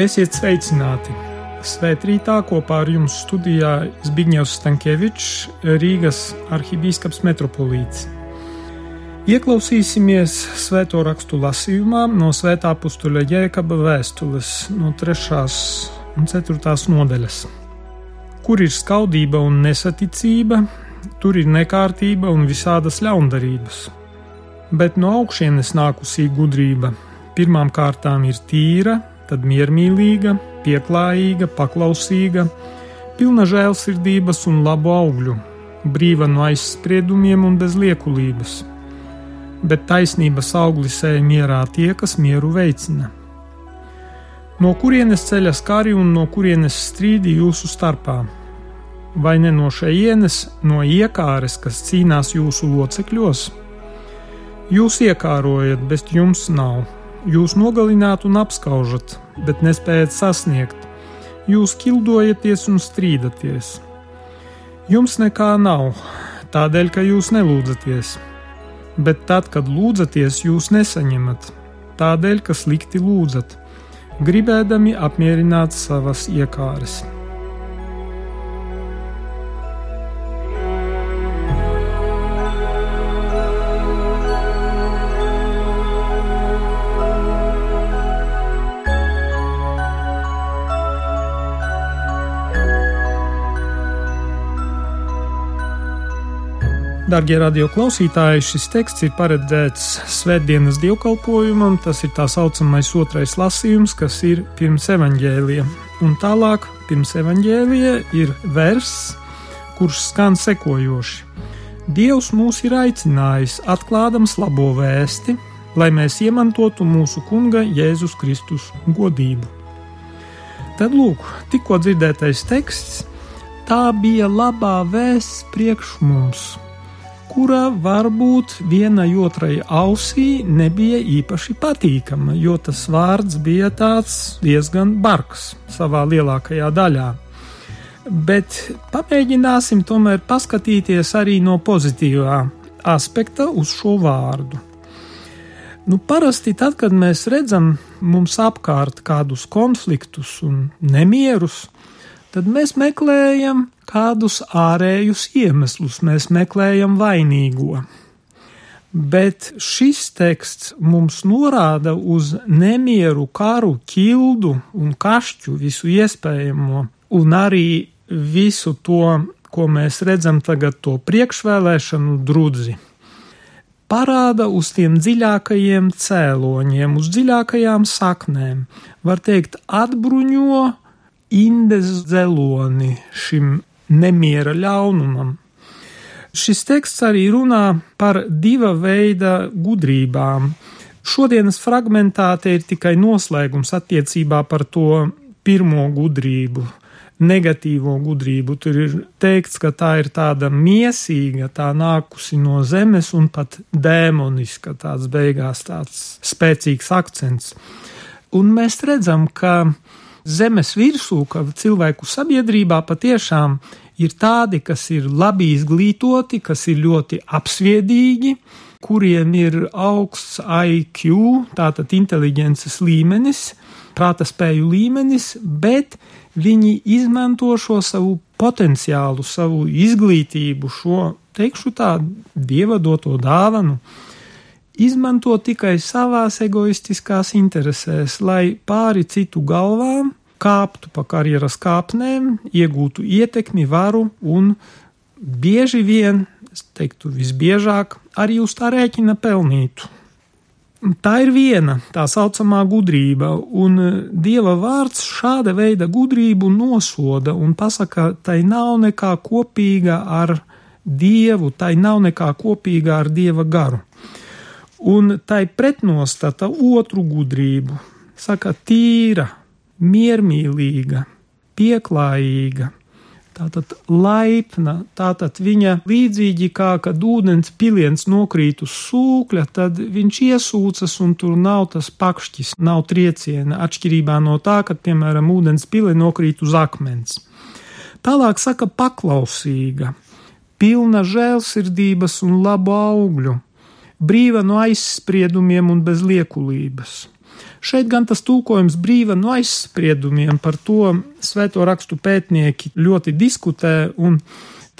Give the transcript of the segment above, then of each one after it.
Esiet sveicināti! Svētrītā kopā ar jums studijā Zbigņevs Stankievičs, Rīgas arhibīskaps metropolīts. Ieklausīsimies svēto rakstu lasījumā no svētā pustuļa Jēkaba vēstules no 3. un 4. nodaļas. Kur ir skaudība un nesaticība, tur ir nekārtība un visādas ļaundarības. Bet no augšienes nākusī gudrība pirmām kārtām ir tīra, tad miermīlīga, pieklājīga, paklausīga, pilna žēlsirdības un labu augļu, brīva no aizspriedumiem un bez liekulības. Bet taisnības auglis ej mierā tie, kas mieru veicina. No kurienes ceļas kari un no kurienes strīdi jūsu starpā? Vai ne no šejienes, no iekāres, kas cīnās jūsu locekļos? Jūs iekārojat, bet jums nav Jūs nogalināt un apskaužat, bet nespējat sasniegt. Jūs kildojaties un strīdaties. Jums nekā nav, tādēļ, ka jūs nelūdzaties. Bet tad, kad lūdzaties, jūs nesaņemat, tādēļ, ka slikti lūdzat, gribēdami apmierināt savas iekāres. Darbie radioklausītāji, šis teksts ir paredzēts Svētdienas dievkalpojumam. Tas ir tā saucamais otrais lasījums, kas ir pirms evaņģēlija. Un tālāk, pirms evaņģēlija, ir vers, kurš skan sekojoši: Dievs mūs ir aicinājis, atklādams labo vēsti, lai mēs iemantotu mūsu Kunga Jēzus Kristus godību. Tad lūk, tikko dzirdētais teksts, tā bija labā vēsts priekš mums kura varbūt vienai otrai ausī nebija īpaši patīkama, jo tas vārds bija tāds diezgan bargs savā lielākajā daļā. Bet pamēģināsim tomēr paskatīties arī no pozitīvā aspekta uz šo vārdu. Nu, parasti tad, kad mēs redzam mums apkārt kādus konfliktus un nemierus, tad mēs meklējam kādus ārējus iemeslus, mēs meklējam vainīgo. Bet šis teksts mums norāda uz nemieru, karu, ķildu un kašķu, visu iespējamo, un arī visu to, ko mēs redzam tagad, to priekšvēlēšanu drudzi. Parāda uz tiem dziļākajiem cēloņiem, uz dziļākajām saknēm, var teikt, atbruņo indes zeloni šim nemiera ļaunumam. Šis teksts arī runā par diva veida gudrībām. Šodienas fragmentā te ir tikai noslēgums attiecībā par to pirmo gudrību, negatīvo gudrību. Tur ir teikts, ka tā ir tāda miesīga, tā nākusi no zemes un pat dēmoniska, tāds beigās tāds spēcīgs akcents. Un mēs redzam, ka zemes virsū, ka cilvēku sabiedrībā patiešām ir tādi, kas ir labi izglītoti, kas ir ļoti apsviedīgi, kuriem ir augsts IQ, tātad inteliģences līmenis, prāta spēju līmenis, bet viņi izmanto šo savu potenciālu, savu izglītību, šo, teikšu tā, dieva doto dāvanu, izmanto tikai savās egoistiskās interesēs, lai pāri citu galvām kāptu pa karjeras kāpnēm, iegūtu ietekmi, varu un bieži vien, es teiktu, visbiežāk arī uz tā rēķina pelnītu. Tā ir viena tā saucamā gudrība, un Dieva vārds šāda veida gudrību nosoda un pasaka, tai nav nekā kopīga ar Dievu, tai nav nekā kopīga ar Dieva garu. Un tai pretnostata otru gudrību, saka, tīra, miermīlīga, pieklājīga, tātad laipna, tātad viņa līdzīgi kā kad ūdens piliens nokrīt uz sūkļa, tad viņš iesūcas un tur nav tas pakšķis, nav trieciena, atšķirībā no tā, kad, piemēram, ūdens pili nokrīt uz akmens. Tālāk saka paklausīga, pilna žēlsirdības un labu augļu, brīva no aizspriedumiem un bez liekulības Šeit gan tas tulkojums brīva no aizspriedumiem par to svēto rakstu pētnieki ļoti diskutē, un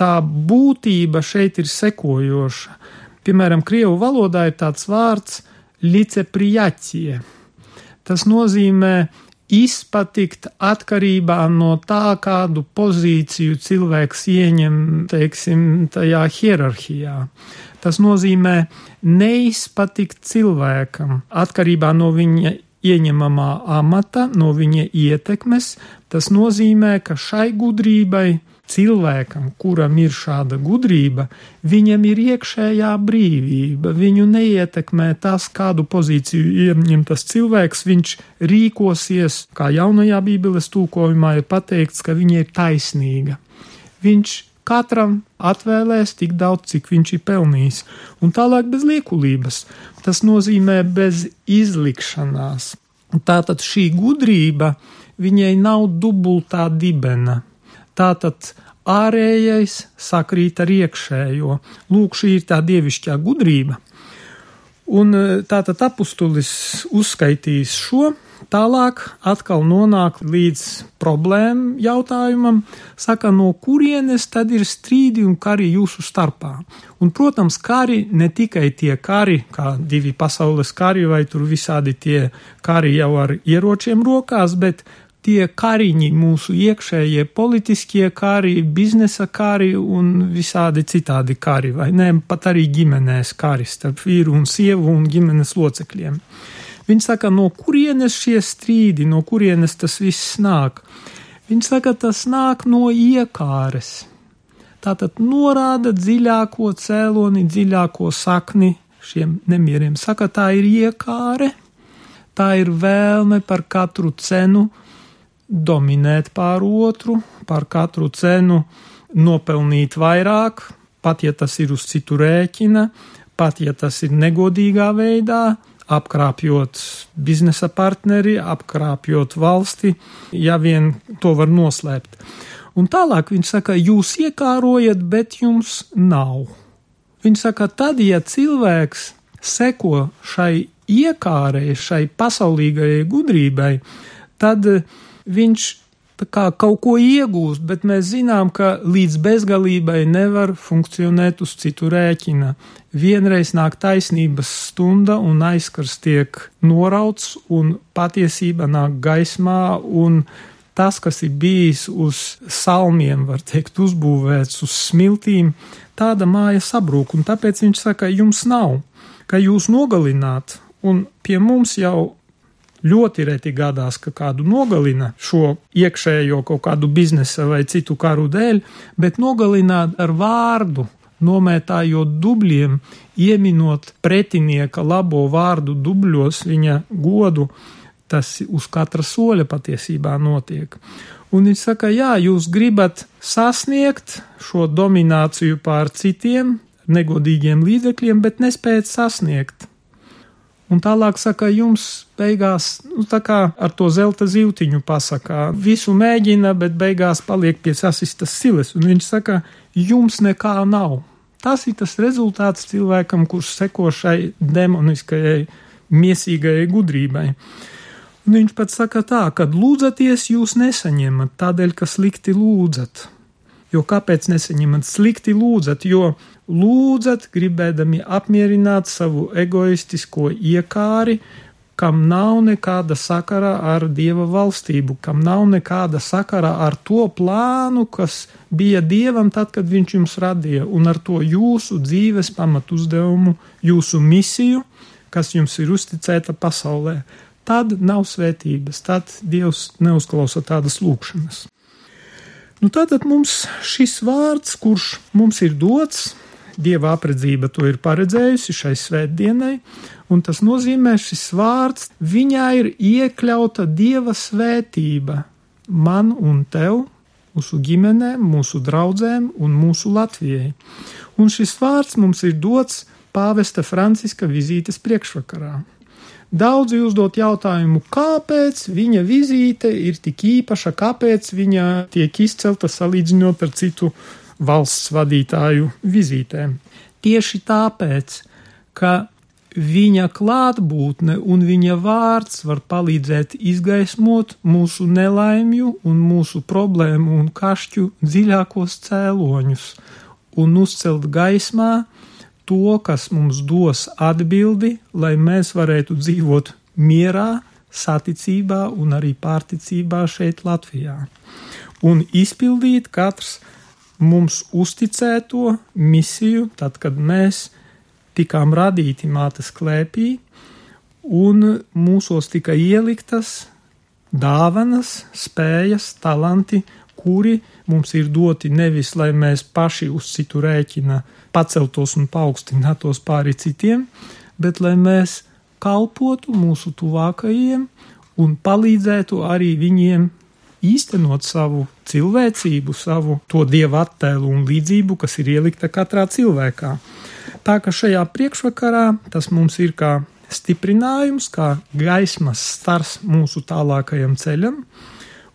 tā būtība šeit ir sekojoša. Piemēram, Krievu valodā ir tāds vārds liceprijaķie. Tas nozīmē izpatikt atkarībā no tā, kādu pozīciju cilvēks ieņem, teiksim, tajā hierarhijā. Tas nozīmē neizpatikt cilvēkam atkarībā no viņa ieņemamā amata, no viņa ietekmes. Tas nozīmē, ka šai gudrībai cilvēkam, kuram ir šāda gudrība, viņam ir iekšējā brīvība. Viņu neietekmē tas, kādu pozīciju ieņem tas cilvēks. Viņš rīkosies, kā jaunajā Bībeles tūkojumā ir pateikts, ka viņa ir taisnīga. Viņš katram atvēlēs tik daudz, cik viņš ir pelnījis, un tālāk bez liekulības. Tas nozīmē bez izlikšanās. Tātad šī gudrība viņai nav dubultā dibena, Tātad ārējais sakrīt ar iekšējo. Lūk, šī ir tā dievišķā gudrība. Un e, tātad apustulis uzskaitīs šo, tālāk atkal nonāk līdz problēmu jautājumam, saka, no kurienes tad ir strīdi un kari jūsu starpā. Un, protams, kari ne tikai tie kari, kā divi pasaules kari vai tur visādi tie kari jau ar ieročiem rokās, bet tie kariņi, mūsu iekšējie politiskie kari, biznesa kari un visādi citādi kari, vai ne, pat arī ģimenēs kari starp vīru un sievu un ģimenes locekļiem. Viņi saka, no kurienes šie strīdi, no kurienes tas viss nāk? Viņi saka, tas nāk no iekāres. Tātad norāda dziļāko cēloni, dziļāko sakni šiem nemieriem. Saka, tā ir iekāre, tā ir vēlme par katru cenu dominēt pār otru, par katru cenu nopelnīt vairāk, pat ja tas ir uz citu rēķina, pat ja tas ir negodīgā veidā, apkrāpjot biznesa partneri, apkrāpjot valsti, ja vien to var noslēpt. Un tālāk viņš saka, jūs iekārojat, bet jums nav. Viņš saka, tad, ja cilvēks seko šai iekārai, šai pasaulīgajai gudrībai, tad viņš kā kaut ko iegūst, bet mēs zinām, ka līdz bezgalībai nevar funkcionēt uz citu rēķina. Vienreiz nāk taisnības stunda un aizskars tiek norauts un patiesība nāk gaismā un tas, kas ir bijis uz salmiem, var teikt, uzbūvēts uz smiltīm, tāda māja sabrūk, un tāpēc viņš saka, jums nav, ka jūs nogalināt, un pie mums jau ļoti reti gadās, ka kādu nogalina šo iekšējo kaut kādu biznesa vai citu karu dēļ, bet nogalināt ar vārdu, nomētājot dubļiem, ieminot pretinieka labo vārdu dubļos viņa godu, tas uz katra soļa patiesībā notiek. Un viņš saka, jā, jūs gribat sasniegt šo domināciju pār citiem negodīgiem līdzekļiem, bet nespējat sasniegt. Un tālāk saka, jums beigās, nu, tā kā ar to zelta zīltiņu pasakā, visu mēģina, bet beigās paliek pie sasistas siles. Un viņš saka, jums nekā nav. Tas ir tas rezultāts cilvēkam, kurš seko šai demoniskajai, miesīgajai gudrībai. Un viņš pat saka tā, kad lūdzaties, jūs nesaņemat tādēļ, ka slikti lūdzat. Jo kāpēc nesaņemat slikti lūdzat? Jo lūdzat, gribēdami apmierināt savu egoistisko iekāri, kam nav nekāda sakara ar dieva valstību, kam nav nekāda sakara ar to plānu, kas bija dievam tad, kad viņš jums radīja, un ar to jūsu dzīves pamatu uzdevumu, jūsu misiju, kas jums ir uzticēta pasaulē. Tad nav svētības, tad dievs neuzklausa tādas lūkšanas. Nu, tātad mums šis vārds, kurš mums ir dots, Dieva apredzība to ir paredzējusi šai svētdienai, un tas nozīmē šis vārds, viņā ir iekļauta Dieva svētība man un tev, mūsu ģimenēm, mūsu draugiem un mūsu Latvijai. Un šis vārds mums ir dots pāvesta Franciska vizītes priekšvakarā. Daudzi uzdot jautājumu, kāpēc viņa vizīte ir tik īpaša, kāpēc viņa tiek izcelta salīdzinot ar citu valsts vadītāju vizītēm. Tieši tāpēc, ka viņa klātbūtne un viņa vārds var palīdzēt izgaismot mūsu nelaimju un mūsu problēmu un kašķu dziļākos cēloņus un uzcelt gaismā to, kas mums dos atbildi, lai mēs varētu dzīvot mierā, saticībā un arī pārticībā šeit Latvijā. Un izpildīt katrs mums uzticēto misiju, tad, kad mēs tikām radīti mātes klēpī, un mūsos tika ieliktas dāvanas, spējas, talanti, kuri mums ir doti nevis, lai mēs paši uz citu rēķina paceltos un paaugstinātos pāri citiem, bet lai mēs kalpotu mūsu tuvākajiem un palīdzētu arī viņiem īstenot savu cilvēcību, savu to dievu attēlu un līdzību, kas ir ielikta katrā cilvēkā. Tā ka šajā priekšvakarā tas mums ir kā stiprinājums, kā gaismas stars mūsu tālākajam ceļam,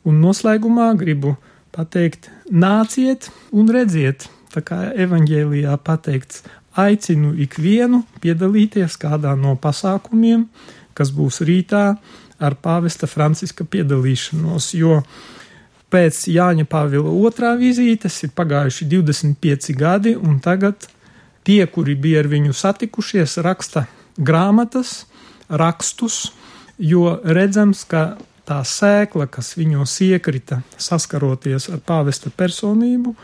un noslēgumā gribu pateikt, nāciet un redziet, tā kā evaņģēlijā pateikts, aicinu ikvienu piedalīties kādā no pasākumiem, kas būs rītā ar pāvesta Franciska piedalīšanos, jo pēc Jāņa Pāvila otrā vizītes ir pagājuši 25 gadi, un tagad tie, kuri bija ar viņu satikušies, raksta grāmatas, rakstus, jo redzams, ka tā sēkla, kas viņos iekrita saskaroties ar pāvesta personību,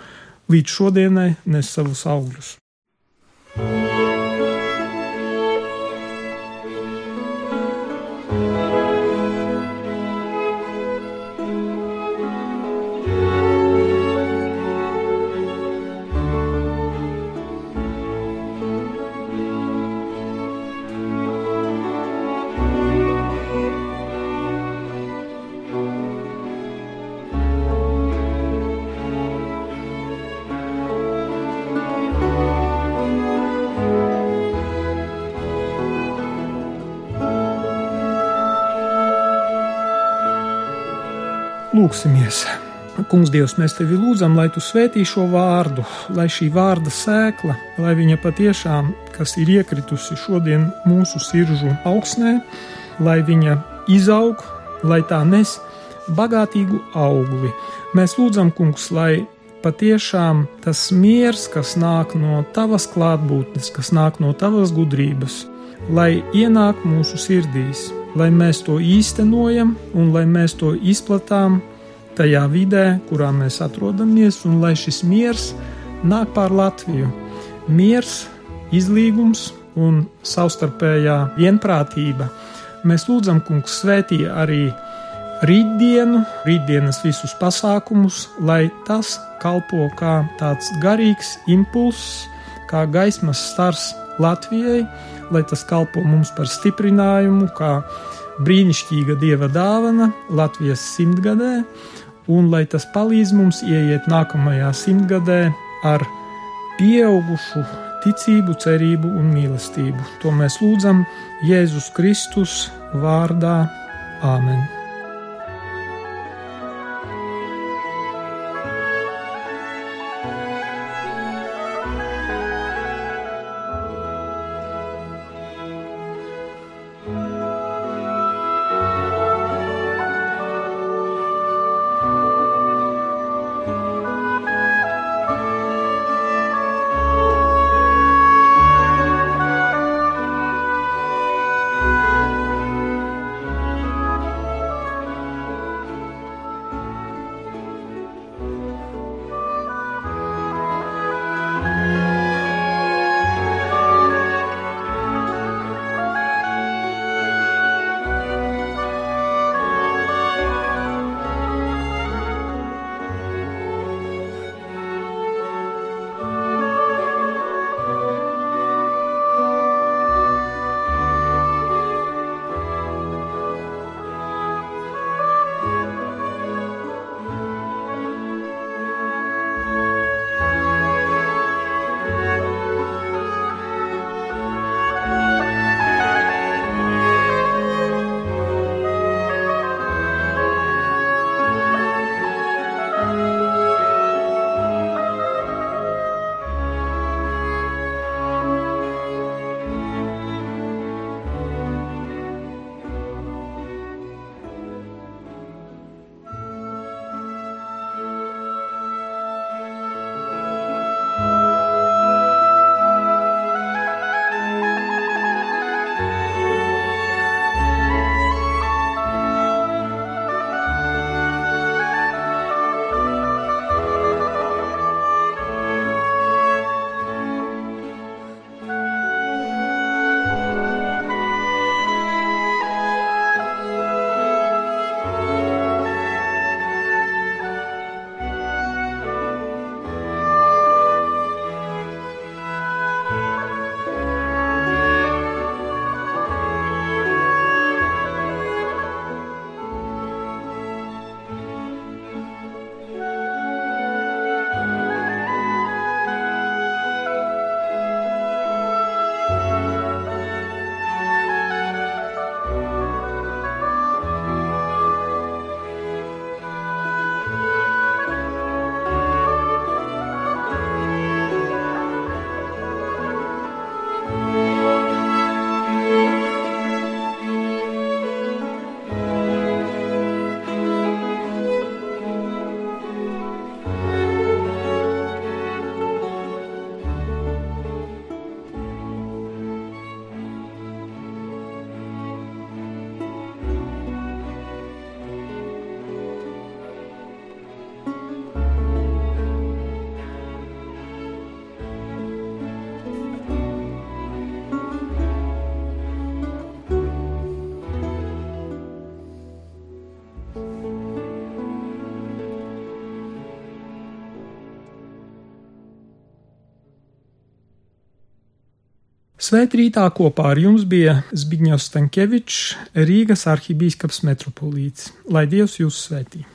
līdz šodienai nes savus augļus. Lūksimies! Kungs, Dievs, mēs tevi lūdzam, lai tu svētī šo vārdu, lai šī vārda sēkla, lai viņa patiešām, kas ir iekritusi šodien mūsu sirdžu augsnē, lai viņa izaug, lai tā nes bagātīgu augli. Mēs lūdzam, Kungs, lai patiešām tas miers, kas nāk no tavas klātbūtnes, kas nāk no tavas gudrības, lai ienāk mūsu sirdīs, lai mēs to īstenojam un lai mēs to izplatām tajā vidē, kurā mēs atrodamies, un lai šis miers nāk pār Latviju. Miers, izlīgums un savstarpējā vienprātība. Mēs lūdzam, Kungs, svētī arī rītdienu, rītdienas visus pasākumus, lai tas kalpo kā tāds garīgs impulss, kā gaismas stars Latvijai, lai tas kalpo mums par stiprinājumu, kā brīnišķīga dieva dāvana Latvijas simtgadē, un lai tas palīdz mums ieiet nākamajā simtgadē ar pieaugušu ticību, cerību un mīlestību. To mēs lūdzam Jēzus Kristus vārdā Āmen! Svētrītā kopā ar jums bija Zbigņevs Stankevičs, Rīgas arhibīskaps metropolīts. Lai Dievs jūs svētī!